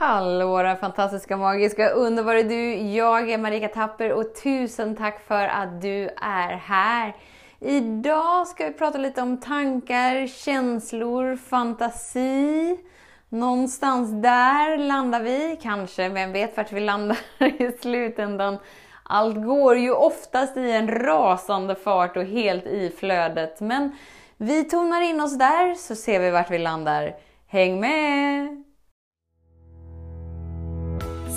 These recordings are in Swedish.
Hallå våra fantastiska, magiska, underbara du! Jag är Marika Tapper och tusen tack för att du är här! Idag ska vi prata lite om tankar, känslor, fantasi. Någonstans där landar vi, kanske, vem vet vart vi landar i slutändan. Allt går ju oftast i en rasande fart och helt i flödet, men vi tonar in oss där så ser vi vart vi landar. Häng med!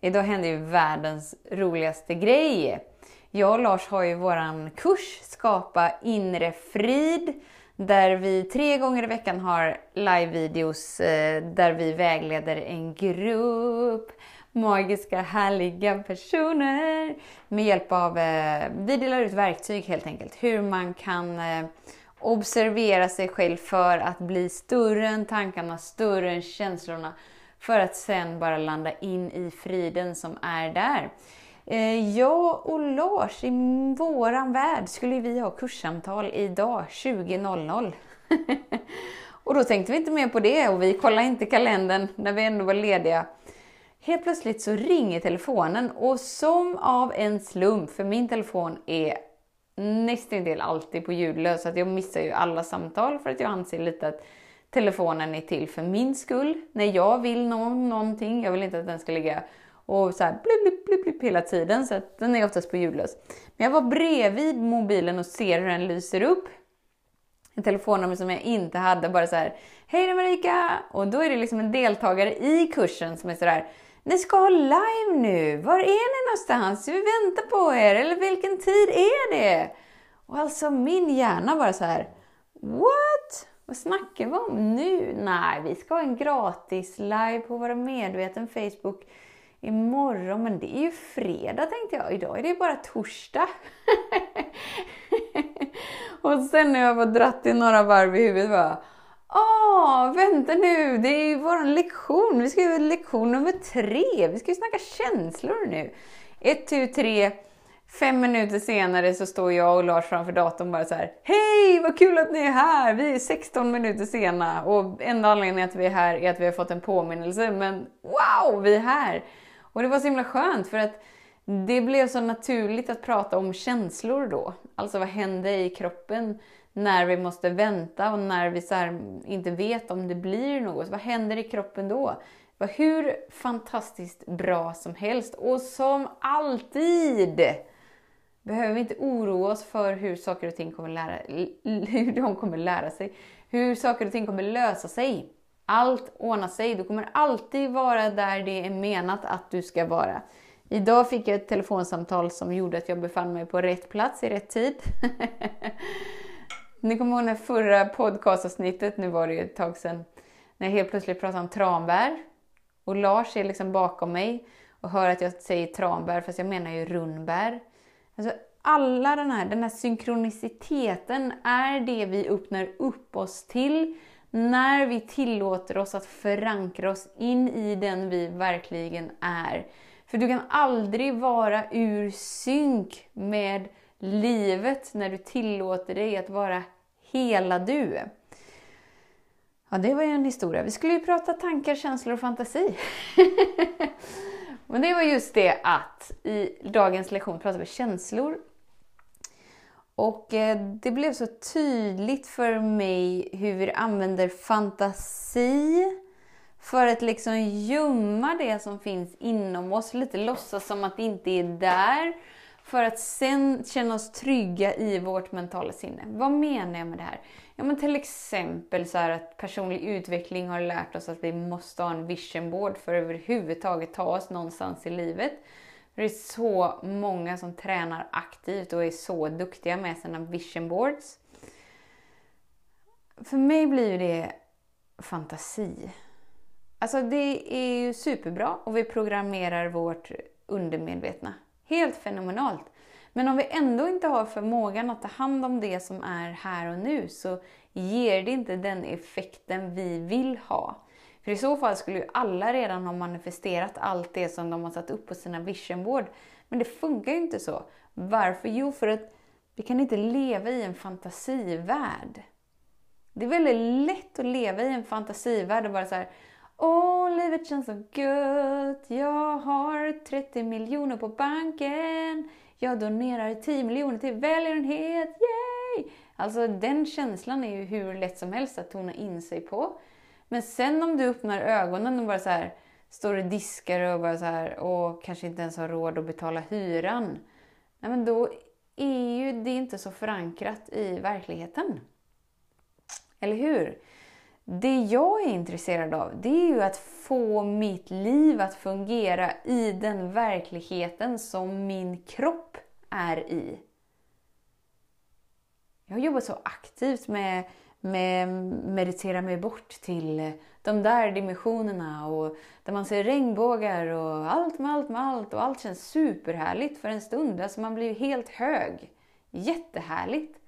Idag händer ju världens roligaste grej. Jag och Lars har ju våran kurs Skapa inre frid där vi tre gånger i veckan har live-videos eh, där vi vägleder en grupp magiska, härliga personer med hjälp av, eh, vi delar ut verktyg helt enkelt, hur man kan eh, observera sig själv för att bli större än tankarna, större än känslorna för att sen bara landa in i friden som är där. Eh, jag och Lars, i våran värld, skulle vi ha kurssamtal idag 20.00. och då tänkte vi inte mer på det och vi kollade inte kalendern när vi ändå var lediga. Helt plötsligt så ringer telefonen och som av en slump, för min telefon är nästan alltid på ljudlös, så att jag missar ju alla samtal för att jag anser lite att telefonen är till för min skull. När jag vill någon, någonting, jag vill inte att den ska ligga och så här blip, blip, blip, blip hela tiden, så att den är oftast på ljudlös. Men jag var bredvid mobilen och ser hur den lyser upp. En telefonnummer som jag inte hade, bara så här Hej Marika! Och då är det liksom en deltagare i kursen som är sådär Ni ska ha live nu! Var är ni någonstans? Vi väntar på er! Eller vilken tid är det? Och alltså min hjärna bara så här What? Vad snackar vi om nu? Nej, vi ska ha en gratis live på Vara Medveten Facebook imorgon. Men det är ju fredag tänkte jag. Idag är det ju bara torsdag. och sen när jag var dratt i några varv i huvudet bara Åh, ah, vänta nu, det är ju vår lektion. Vi ska ju lektion nummer tre. Vi ska ju snacka känslor nu. Ett, tu, tre Fem minuter senare så står jag och Lars framför datorn bara så här. Hej, vad kul att ni är här! Vi är 16 minuter sena och enda anledningen att vi är här är att vi har fått en påminnelse. Men wow, vi är här! Och det var så himla skönt för att det blev så naturligt att prata om känslor då. Alltså vad händer i kroppen när vi måste vänta och när vi så inte vet om det blir något. Vad händer i kroppen då? Det var hur fantastiskt bra som helst och som alltid behöver vi inte oroa oss för hur saker och ting kommer lära, hur de kommer lära sig. Hur saker och ting kommer lösa sig. Allt ordnar sig. Du kommer alltid vara där det är menat att du ska vara. Idag fick jag ett telefonsamtal som gjorde att jag befann mig på rätt plats i rätt tid. Ni kommer ihåg det förra podcastavsnittet, nu var det ju ett tag sedan, när jag helt plötsligt pratade om tranbär. Och Lars är liksom bakom mig och hör att jag säger tranbär fast jag menar ju rundbär. Alltså, alla den här, den här synkroniciteten är det vi öppnar upp oss till när vi tillåter oss att förankra oss in i den vi verkligen är. För du kan aldrig vara ur synk med livet när du tillåter dig att vara hela du. Ja, det var ju en historia. Vi skulle ju prata tankar, känslor och fantasi. Men det var just det att i dagens lektion pratar vi känslor. Och eh, det blev så tydligt för mig hur vi använder fantasi för att liksom gömma det som finns inom oss, lite låtsas som att det inte är där. För att sen känna oss trygga i vårt mentala sinne. Vad menar jag med det här? Ja, men till exempel så att personlig utveckling har lärt oss att vi måste ha en vision board för att överhuvudtaget ta oss någonstans i livet. Det är så många som tränar aktivt och är så duktiga med sina vision boards. För mig blir det fantasi. Alltså det är ju superbra och vi programmerar vårt undermedvetna. Helt fenomenalt. Men om vi ändå inte har förmågan att ta hand om det som är här och nu så ger det inte den effekten vi vill ha. För i så fall skulle ju alla redan ha manifesterat allt det som de har satt upp på sina vision board. Men det funkar ju inte så. Varför? Jo, för att vi kan inte leva i en fantasivärld. Det är väldigt lätt att leva i en fantasivärld och bara så här, Åh, livet känns så gött. Jag har 30 miljoner på banken. Jag donerar 10 miljoner till välgörenhet. Yay! Alltså den känslan är ju hur lätt som helst att tona in sig på. Men sen om du öppnar ögonen och bara så här, står och diskar och bara så här, och kanske inte ens har råd att betala hyran. Nej, men då är ju det inte så förankrat i verkligheten. Eller hur? Det jag är intresserad av, det är ju att få mitt liv att fungera i den verkligheten som min kropp är i. Jag har jobbat så aktivt med, med meditera mig bort till de där dimensionerna och där man ser regnbågar och allt med allt med allt och allt känns superhärligt för en stund. Alltså man blir helt hög. Jättehärligt.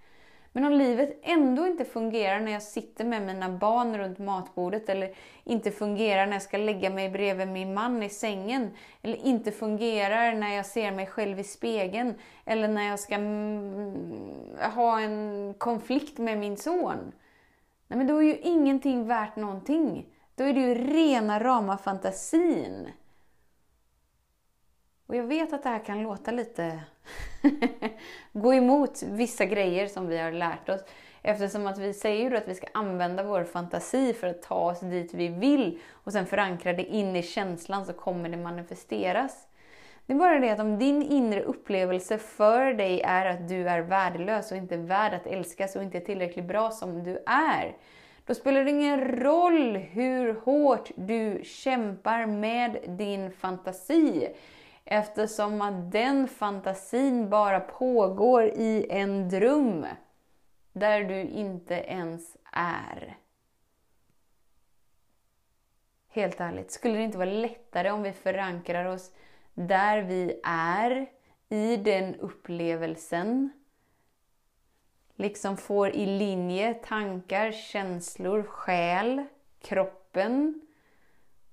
Men om livet ändå inte fungerar när jag sitter med mina barn runt matbordet eller inte fungerar när jag ska lägga mig bredvid min man i sängen eller inte fungerar när jag ser mig själv i spegeln eller när jag ska mm, ha en konflikt med min son. Nej, men då är ju ingenting värt någonting. Då är det ju rena rama fantasin. Och jag vet att det här kan låta lite gå emot vissa grejer som vi har lärt oss. Eftersom att vi säger ju att vi ska använda vår fantasi för att ta oss dit vi vill och sen förankra det in i känslan så kommer det manifesteras. Det är bara det att om din inre upplevelse för dig är att du är värdelös och inte värd att älskas och inte tillräckligt bra som du är. Då spelar det ingen roll hur hårt du kämpar med din fantasi. Eftersom att den fantasin bara pågår i en dröm där du inte ens är. Helt ärligt, skulle det inte vara lättare om vi förankrar oss där vi är, i den upplevelsen, liksom får i linje tankar, känslor, själ, kroppen,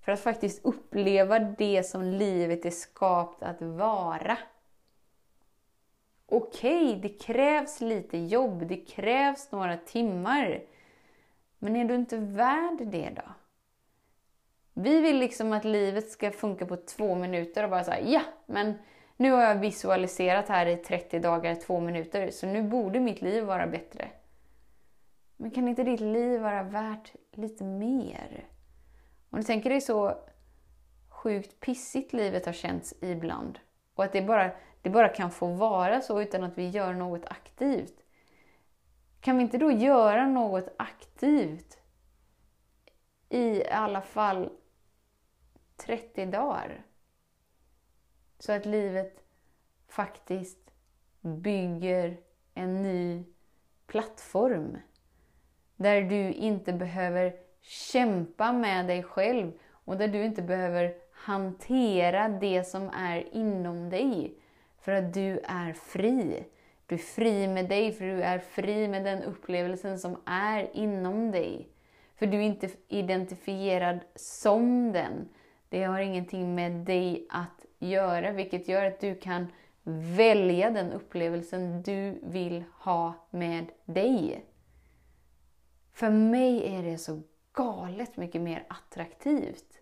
för att faktiskt uppleva det som livet är skapat att vara. Okej, okay, det krävs lite jobb, det krävs några timmar. Men är du inte värd det då? Vi vill liksom att livet ska funka på två minuter och bara säga ja, men nu har jag visualiserat här i 30 dagar, två minuter, så nu borde mitt liv vara bättre. Men kan inte ditt liv vara värt lite mer? Om du tänker dig så sjukt pissigt livet har känts ibland och att det bara, det bara kan få vara så utan att vi gör något aktivt. Kan vi inte då göra något aktivt i alla fall 30 dagar? Så att livet faktiskt bygger en ny plattform. Där du inte behöver kämpa med dig själv och där du inte behöver hantera det som är inom dig. För att du är fri. Du är fri med dig för du är fri med den upplevelsen som är inom dig. För du är inte identifierad som den. Det har ingenting med dig att göra, vilket gör att du kan välja den upplevelsen du vill ha med dig. För mig är det så galet mycket mer attraktivt.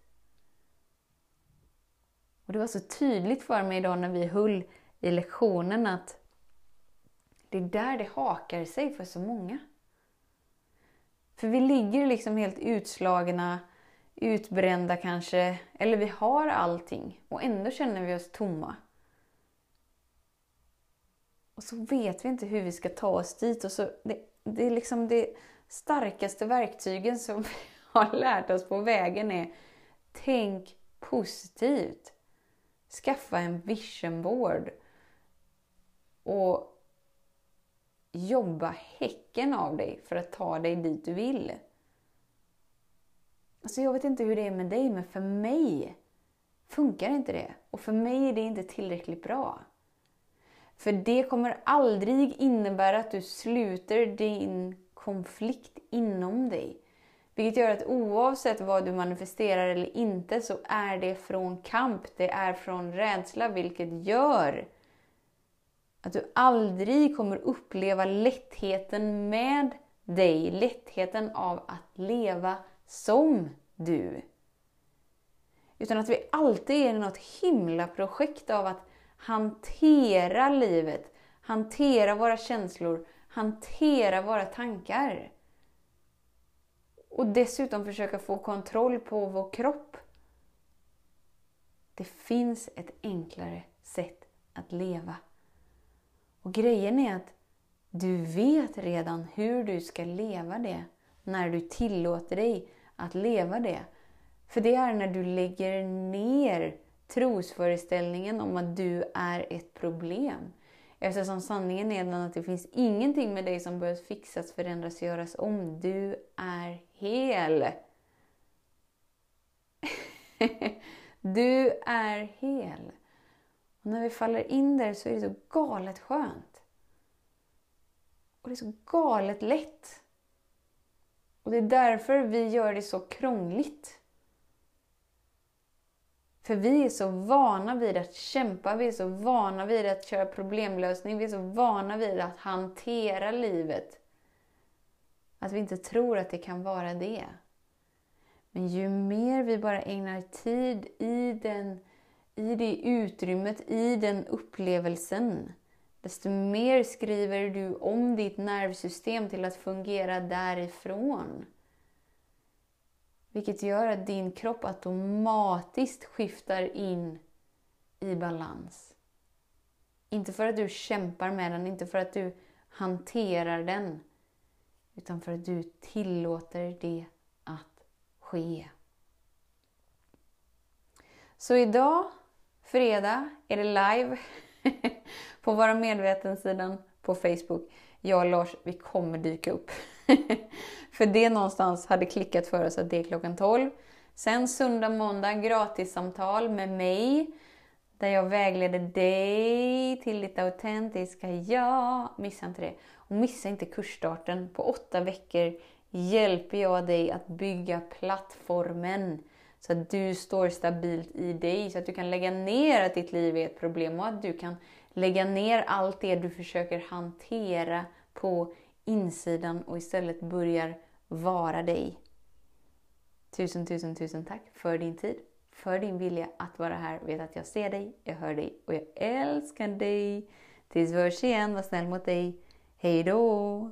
Och Det var så tydligt för mig idag när vi höll i lektionen att det är där det hakar sig för så många. För vi ligger liksom helt utslagna, utbrända kanske, eller vi har allting och ändå känner vi oss tomma. Och så vet vi inte hur vi ska ta oss dit. Och så, det, det är liksom det starkaste verktygen som vi har lärt oss på vägen är tänk positivt. Skaffa en vision board. Och jobba häcken av dig för att ta dig dit du vill. Alltså jag vet inte hur det är med dig, men för mig, funkar inte det. Och för mig är det inte tillräckligt bra. För det kommer aldrig innebära att du sluter din konflikt inom dig. Vilket gör att oavsett vad du manifesterar eller inte så är det från kamp, det är från rädsla, vilket gör att du aldrig kommer uppleva lättheten med dig, lättheten av att leva som du. Utan att vi alltid är i något himla projekt av att hantera livet, hantera våra känslor, hantera våra tankar. Och dessutom försöka få kontroll på vår kropp. Det finns ett enklare sätt att leva. Och grejen är att du vet redan hur du ska leva det när du tillåter dig att leva det. För det är när du lägger ner trosföreställningen om att du är ett problem. Eftersom sanningen är den att det finns ingenting med dig som behöver fixas, förändras, göras om. Du är hel. du är hel. Och när vi faller in där så är det så galet skönt. Och det är så galet lätt. Och det är därför vi gör det så krångligt. För vi är så vana vid att kämpa, vi är så vana vid att köra problemlösning, vi är så vana vid att hantera livet. Att vi inte tror att det kan vara det. Men ju mer vi bara ägnar tid i, den, i det utrymmet, i den upplevelsen, desto mer skriver du om ditt nervsystem till att fungera därifrån. Vilket gör att din kropp automatiskt skiftar in i balans. Inte för att du kämpar med den, inte för att du hanterar den, utan för att du tillåter det att ske. Så idag, fredag, är det live på Vara Medveten-sidan på Facebook. Jag och Lars, vi kommer dyka upp. för det någonstans hade klickat för oss att det är klockan 12. Sen söndag, måndag gratissamtal med mig. Där jag vägleder dig till ditt autentiska jag. Missa inte det. Och missa inte kursstarten. På åtta veckor hjälper jag dig att bygga plattformen så att du står stabilt i dig, så att du kan lägga ner att ditt liv är ett problem och att du kan lägga ner allt det du försöker hantera på insidan och istället börjar vara dig. Tusen, tusen, tusen tack för din tid, för din vilja att vara här. Vet att jag ser dig, jag hör dig och jag älskar dig. Tills vi hörs igen, var snäll mot dig. Hej då!